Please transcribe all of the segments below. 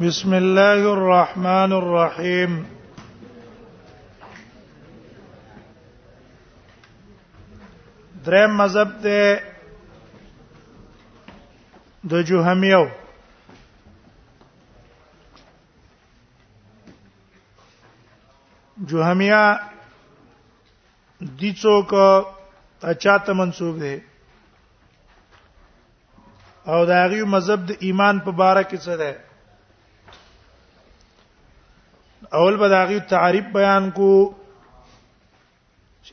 بسم الله الرحمن الرحيم درې مذهب ته د جوهمیو جوهمیا دي څوک اچاته منسوب دي او دا غي مذهب د ایمان په باره کې څه ده اول به دا غي تعریف بیان کو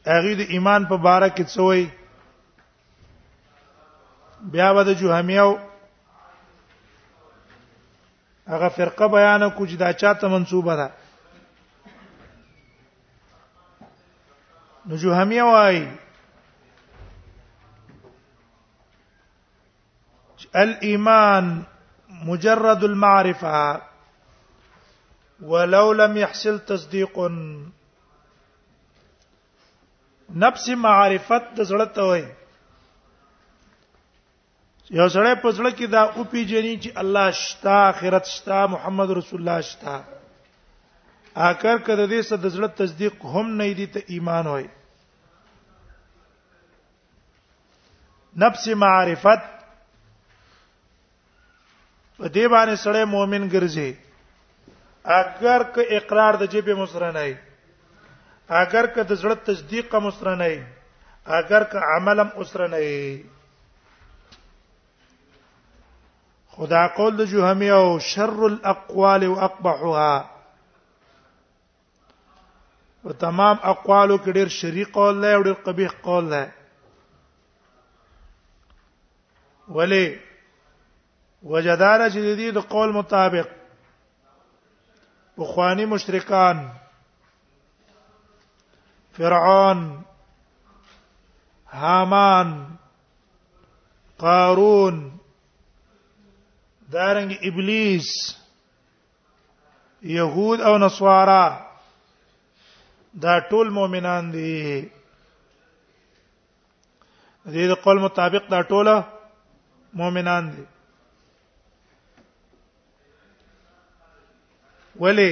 هغه د ایمان په باره کې څه وایي بیا به د جوهمیو هغه فرقه بیان کو چې دا چاته منسوبه ده نو جوهمیه وای الايمان مجرد المعرفه ولو لم يحصل تصديق نفس معرفت د زړه ته وای یو سره په ځړه کې دا او پی جنې چې الله شتا اخرت شتا محمد رسول الله شتا اکر کده دې صد ځړه تصدیق هم نه دي ته ایمان وای نفس معرفت په دې باندې سره مؤمن ګرځي اگر که اقرار د جبه مسره نه اگر که د زړه تصدیق مسره نه اگر که عملم اسره نه خدا قول د جهمي او شر الاقوال واقبحها په تمام اقوالو کې ډېر شری قول دی او ډېر قبیح قول دی ولی وجدار چې د دې د قول مطابق بخوانی مشرکان فرعون هامان قارون دارنګ ابلیس يهود او نصارا دا ټول مؤمنان دي د دې قول مطابق دا ټول مؤمنان دي ولی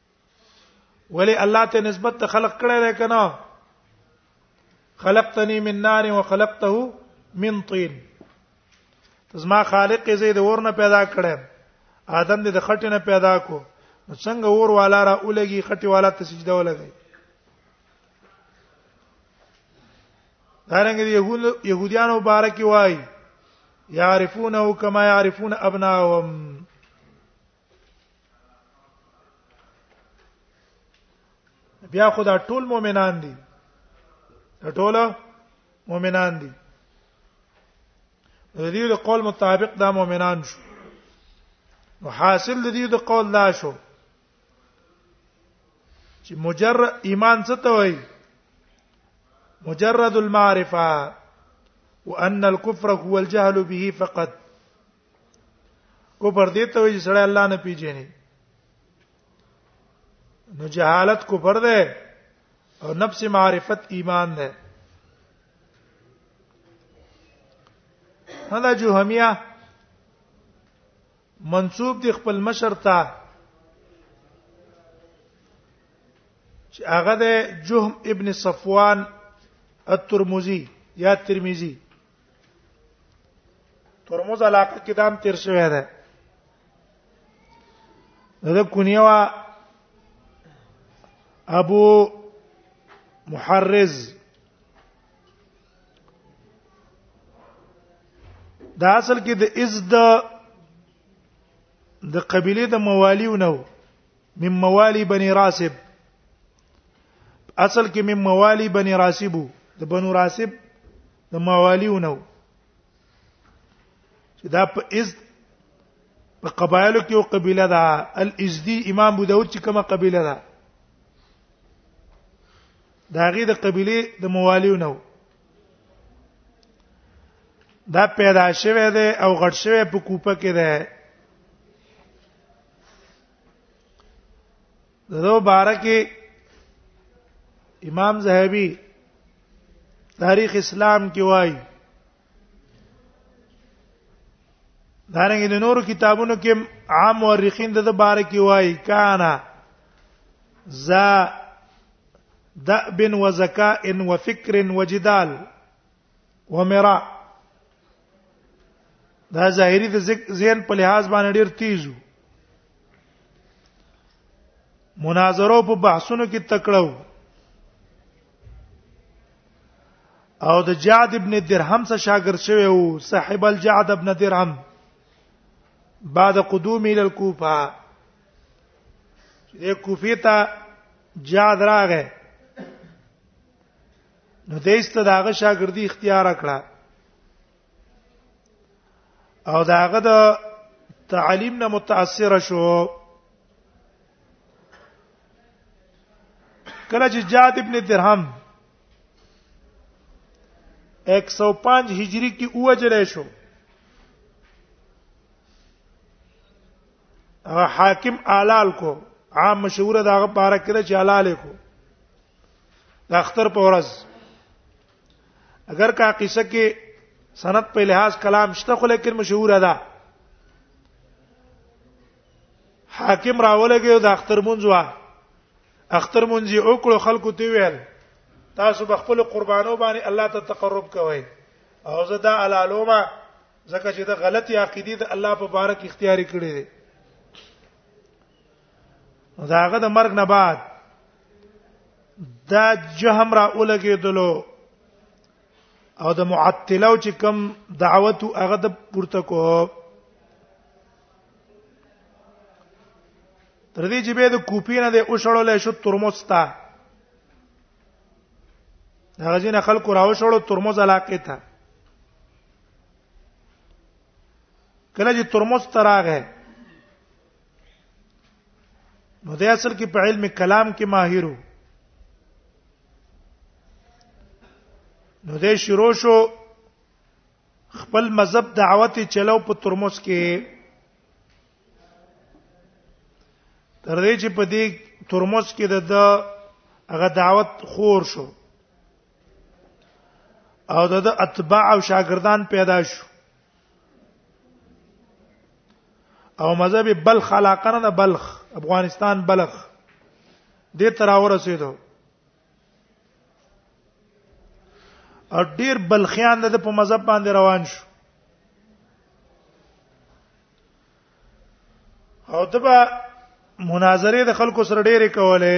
ولی الله ته نسبت ته خلق کړی دی کنه خلقتنی من نار وخلقته من طين تزما خالق زید ورنه پیدا کړم آدم دې د خټې نه پیدا کو نو څنګه ور والا را اولګي خټې والا ته سجده ولګي دارنګ يهود يهوديانو مبارکي وای يعرفونه كما يعرفون ابناهم بیا خدا ټول مؤمنان دي ټول مؤمنان دي د دې د قول مطابق دا مؤمنان شو نو حاصل د دې د قول لا شو چې مجرد ایمان څه ته وایي مجرد المعرفه وان الكفر هو الجهل به فقط کو پر دې ته وی سړی الله نه پیژني نو جهالت کو پر ده او نفس معرفت ایمان ده هدا جوهمیه منسوب دي خپل مشر ته چې هغه د جهم ابن صفوان الترمذي یا ترمذي ترمذ علاقه کې دام تیر شوی دی دا کونیوا ابو محرز دا اصل کې د از د د قبيله د مواليو نو من موالی بنی راسب اصل کې من موالی بنی راسبو د بنو راسب د موالیونو چې دا په از په قبایلو کې یو قبيله ده الازدی امام ابو داود چې کومه قبيله ده دا غي د قبيله د موالیونو دا پیدا شوه ده او غټ شوه په کوپه کې ده دغه بارکه امام زهبي تاریخ اسلام کې وایي دارنګ د نورو کتابونو کې عام مورخین د باره کې وایي کانا ذا دأب وذكاء وفكر وجدال ومرا دا ظاهری د ذهن په لحاظ باندې ډیر تیزو مناظرو په بحثونو کې تکړو او د جعد ابن درهم څخه شاګرد شوی او صاحب الجعد ابن درهم بعد قدومه الى الكوفه د کوفه ته جعد راغی نو دیست داغه شاګردي اختیار کړه او داغه د تعلیم نه متاثر شو کله چې جاد ابن درهم 105 هجری کې اوجل شو حاکم آلال کو عام مشهور داغه پارا کړ چې آلال کو د اختر په ورځ اگر کا قصه کې سند په لحاظ کلام شته خو لیکن مشهور ده حاکم راولګي د اختر مونږ وا اختر مونږ یې وکړو خلکو ته ویل تاسو به خپل قربانو باندې الله ته تقرب کوئ او زه دا علالومه ځکه چې دا غلطي عقيدي د الله په باره کې اختیاري کړې ده داغه د مرګ نه بعد دا جهم را اولګېدلو او د معطله او چې کم دعوت هغه د پورته کو تر دې چې به د کوپی نه د اوشړول شو ترموز تا هغه ځین خلکو راو شړو ترموز علاقه ته کله چې ترموز تراغه نو د اصل کې په علم کلام کې ماهرو نو د شروع شو خپل مذهب دعوت چلو په ترموز کې تر دې چې په دې ترموز کې د هغه دعوت خور شو او د اتباع او شاګردان پیدا شو او مذهب بلخ علاقه نه بلخ افغانستان بلخ دې تر اورسېدو او ډیر بلخیان د په مذهب باندې روان شو او دبا مناظره د خلکو سره ډېرې کولې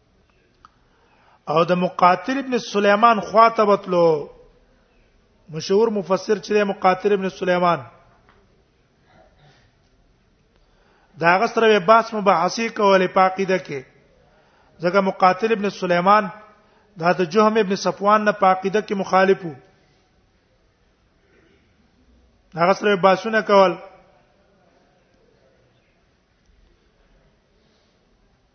او د مقاتل ابن سليمان خواته وتلو مشهور مفسر چې مقاتل ابن سليمان دا غسر به باس مباحثه کولې پاقیده کې ځکه مقاتل ابن سليمان دا د جهم ابن صفوان نه پاقیده کې مخالف وو دا غسر به باسونه کول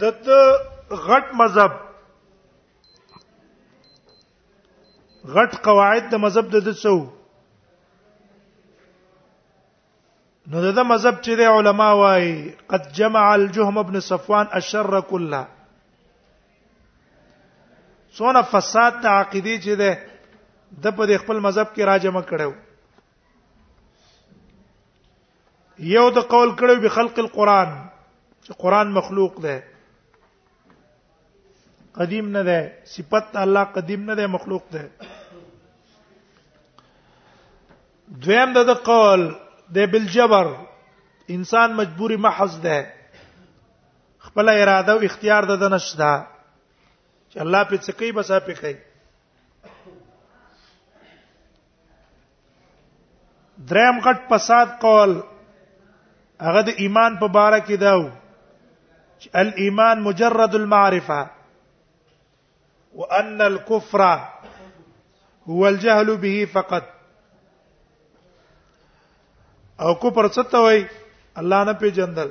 دت غټ مذهب غټ قواعد د مذهب د دڅو نو دا مذهب چې د علما وای قد جمع الجهم ابن صفوان الشر كله څونه فساد د عقیده چې ده د په خپل مذهب کې راجمه کړو یو د قول کړو به خلق القرآن چې قرآن مخلوق ده قدیم نه ده صفت الله قدیم نه ده مخلوق ده دویم د قول د بالجبر انسان مجبوری محض ده خپل اراده او اختیار د نش ده چې الله په څه کوي بس په کوي دریم غټ فساد قول هغه د ایمان په باره کې داو چې الايمان مجرد المعرفه وان الكفر هو الجهل به فقط او کو پر څه ته وای الله نه پیجندل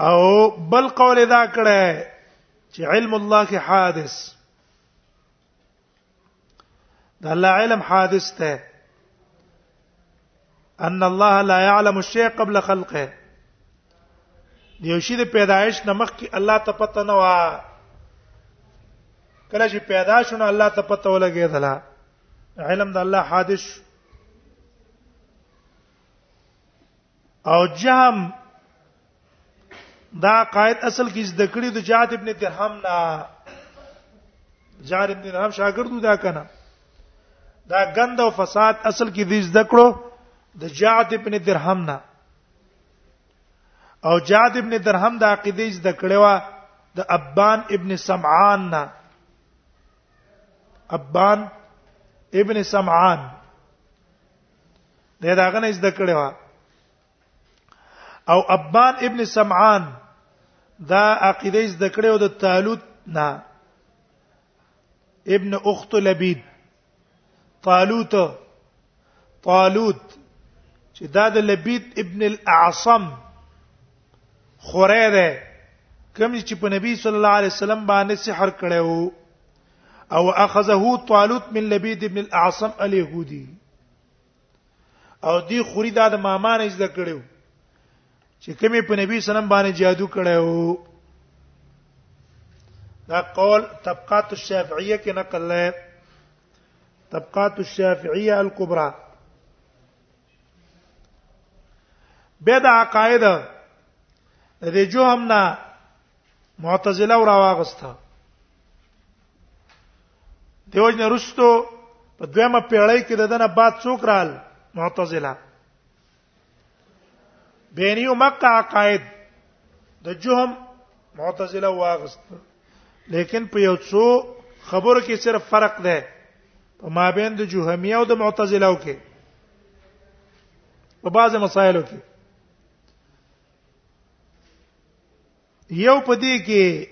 او بل قول دا کړه چې علم الله کې حادث دا الله علم حادث ته ان الله لا يعلم الشيء قبل خلقه دیو شی د پیدایش نمخ کې الله ته پته نه وا کله چې پیدا شونه الله ته پته ولګېدل علم د الله حادث او جهم دا قائد اصل کې زده کړی د جاد ابن درهم نه جاد ابن درهم شاګردو دا کنه دا غند او فساد اصل کې دې زده کړو د جاد ابن درهم نه او جاد ابن درهم د عقیده زده کړې و د ابان ابن سمعان نه ابان ابن سمعان دا داغه نه زده کړی و او ابان ابن سمعان دا عقیده زده کړی و د طالوت نه ابن اخت لبید طالوت طالوت چې دا د لبید ابن الاعصم خوره ده کوم چې په نبی صلی الله علیه وسلم باندې سحر کړو او اخذه طالوت من لبيد ابن الاعصم اليهودي او دی خوري دا د ماما نه زده کړو چې کمی په نبی سلام باندې جادو کړو دا قول طبقات الشافعيه کې نقل لای طبقات الشافعيه الكبرى به دا عقاید د جوهم نه معتزله او راواغسته دیو جن رستو په دویمه پیړۍ کې د دنه بعد څوک رال معتزله بینیو مکه عقاید د جهم معتزله واغست لیکن په یو څو خبرو کې صرف فرق ده په مابین د جهمیه او د معتزله او کې په بعضه مسایلو کې یو په دې کې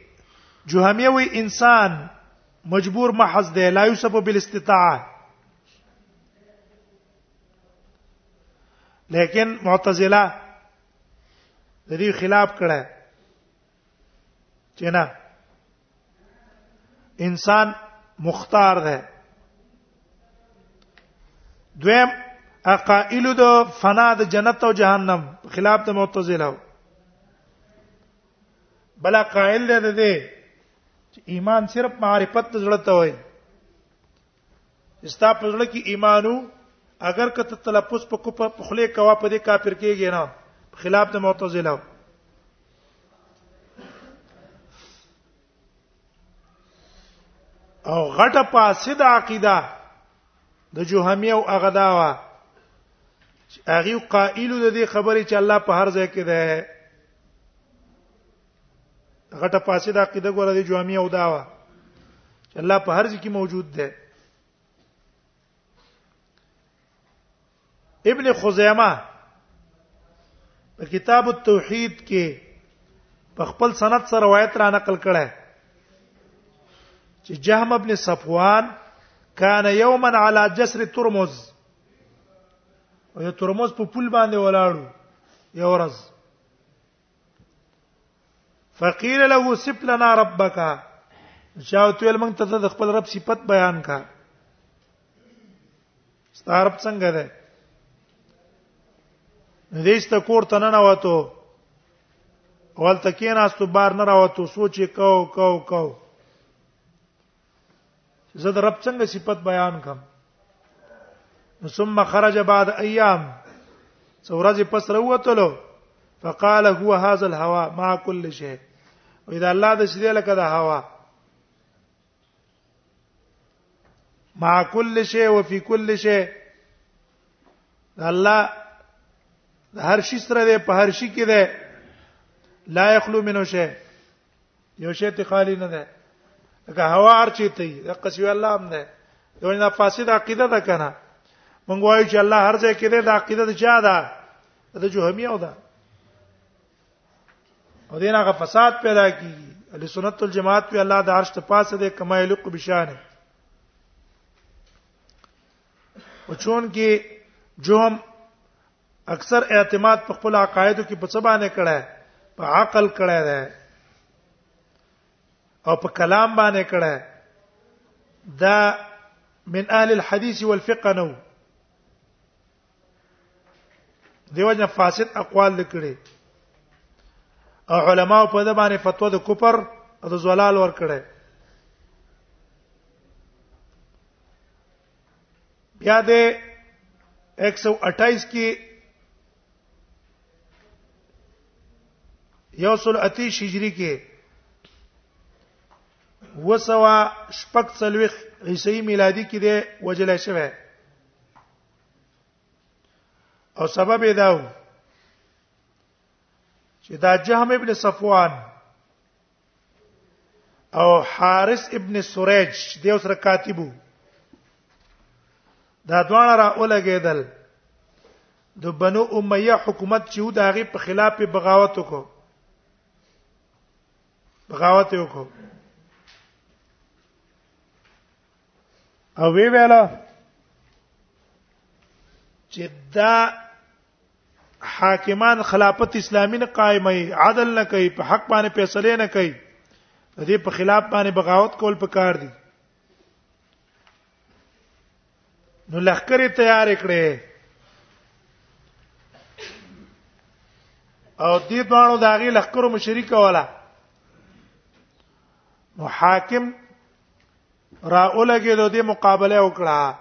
جهمي وي انسان مجبور محض دی لا یوسف بالاستطاعه لیکن معتزله د دې خلاف کړه چې نه انسان مختار ده دویم اقائل د فنا د جنت او جهنم خلاف د معتزله بل قائل ده ده ایمان صرف معرفت زړه ته وایي استا په ځل کې ایمانو اگر که تلفظ په کو په خله کوا په دې کافر کېږي نه خلاف د معتزله او غټه فاسده عقیده د جوهمیه او اغداوا هغه قائل د دې خبرې چې الله په هر ځای کې ده غټه پاسې د عقیده ګوره د جوامع او داوا چې الله په هر ځای کې موجود دی ابن خزیمه په کتاب التوحید کې په خپل سند سره روایت را نقل کړه چې جهم ابن صفوان کان یوما علی جسر ترمز او ترمز په پل باندې ولاړو یو ورځ فقيل له صف لنا ربك چاوت ویل موږ ته د خپل رب صفت بیان کا ستارب څنګه ده دیش ته کور ته نه وته ول تکیناستو بار نه راوته سوچ کو کو کو زه د رب څنګه صفت بیان کوم ثم خرج بعد ايام څورځ پس وروتلو فقال هو هذا الهواء مع كل شيء واذا الله د شدي لك د هوا مع كل شيء وفي كل شيء الله هر شي سره ده په هر شي کې ده لا يخلو منه شيء یو شی ته خالی نه ده که هوا ارچی ته د قصوی الله هم ده یو نه فاسد عقیده ده کنه مونږ وایو چې الله هر ځای کې ده د عقیده د چا ده د جهمیه ده او دینه غ فساد پیدا کیږي اهل سنت والجماعت په الله د عرش ته پاسه ده کما یلق بشانه او چون کې جوم اکثر اعتماد په خپل عقایدو کې په څه باندې کړه په عقل کړه ده او په کلام باندې کړه دا من اهل الحديث والفقه نو دیو جن فاسد اقوال لیکړي او علما په دې باندې فتوا د کوپر او د زلال ور کړه بیا د 128 کې یو سل اتی هجری کې وسوا شپږ څلويخ عیسی میلادي کې دی وجلای شوی او سبب یې داو چې دا جهم ابن صفوان او حارث ابن سریج دی اوسره کاتبو دا دواړه را اولګېدل د بنو امیه حکومت چې و د هغه په خلاف بغاوت وکړو بغاوت وکړو او وی ویلا چې دا حاکمان خلافت اسلامی نه قائمه عدل نه کوي په حق باندې فیصله نه کوي د دې په خلاف باندې بغاوت کول پکار دي نو لخر تیار کړي او دې باندې داغي لخر مشرک ولا نو حاکم را اولګه د دې مقابله وکړه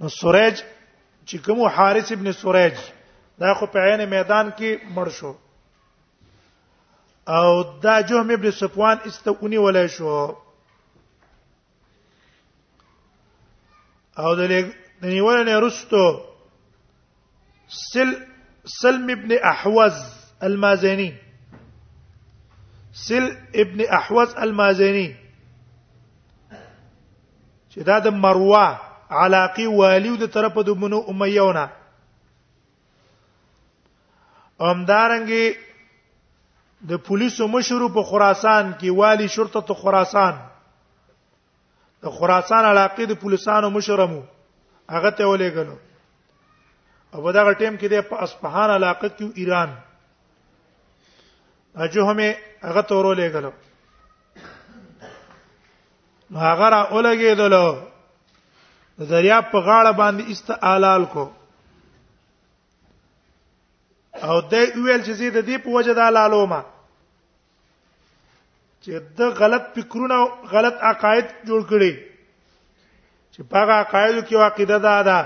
نو سورج چې کوم حارث ابن سورج دا خو په عین میدان کې مړ شو او دا جهم ابن صفوان استونی ولای شو او د نیول نه رستو سل سلم ابن احوز المازني سل ابن احوز المازني چې دا د مروه علاقي والیو د طرف د بنو امیونه همدارنګي د پولیسو مشرو په خراسان کې والی شرطه خراسان د خراسان علاقې د پولیسانو مشرمو هغه ته ولېګلو او په دغه ټیم کې د اصفهان علاقې کې ایران اجو همه هغه ته ورولېګلو نو هغه را اولګېدلو د دریاب په غاړه باندې استعلال کو او د ویل چې زه د دې په وجه د لالومه چې د غلط فکرونه او غلط عقاید جوړ کړي چې په هغه عقاید کې عقیده ده ده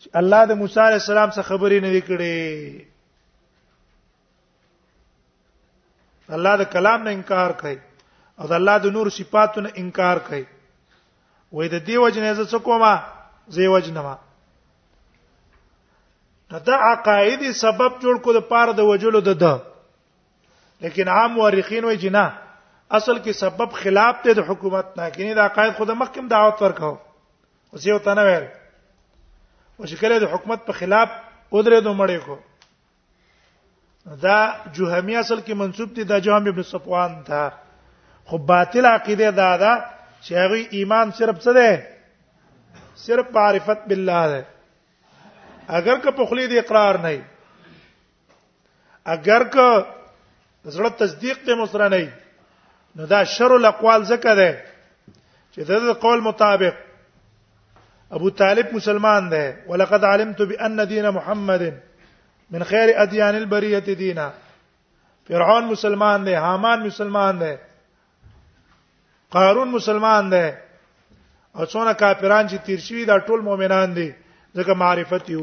چې الله د موسی علی السلام څخه خبرې نه وکړي الله د کلام نه انکار کوي او د الله د نور صفاتو نه انکار کوي وې د دې وجنه زه څه کومه زه وجنه ما نو دا عقایدی سبب جوړ کو د پاره د وجلو د ده لیکن عام مورخین وایي چې نه اصل کې سبب خلاف دی د حکومت نه کینی دا قائد خود مخکم دعوت ورکاو اوس یو تنه ویل او شکل د حکومت په خلاف ودرې دوه مړې کو دا جهمي اصل کې منسوب دي د جهم ابن صفوان ته خو باطل عقیده دا ده چې هغه ایمان صرف څه ده صرف معرفت بالله ده اگر که په خلی دې اقرار نه اگر که د زړه تصدیق ته مسره نه نو دا شر الاقوال زکه ده چې د قول مطابق ابو طالب مسلمان ده ولقد علمت بان دين محمد من خير اديان البريه دينا فرعون مسلمان ده هامان مسلمان ده قارون مسلمان ده او څونه کافران چې تیر شوی دا ټول مؤمنان دي ځکه معرفت یو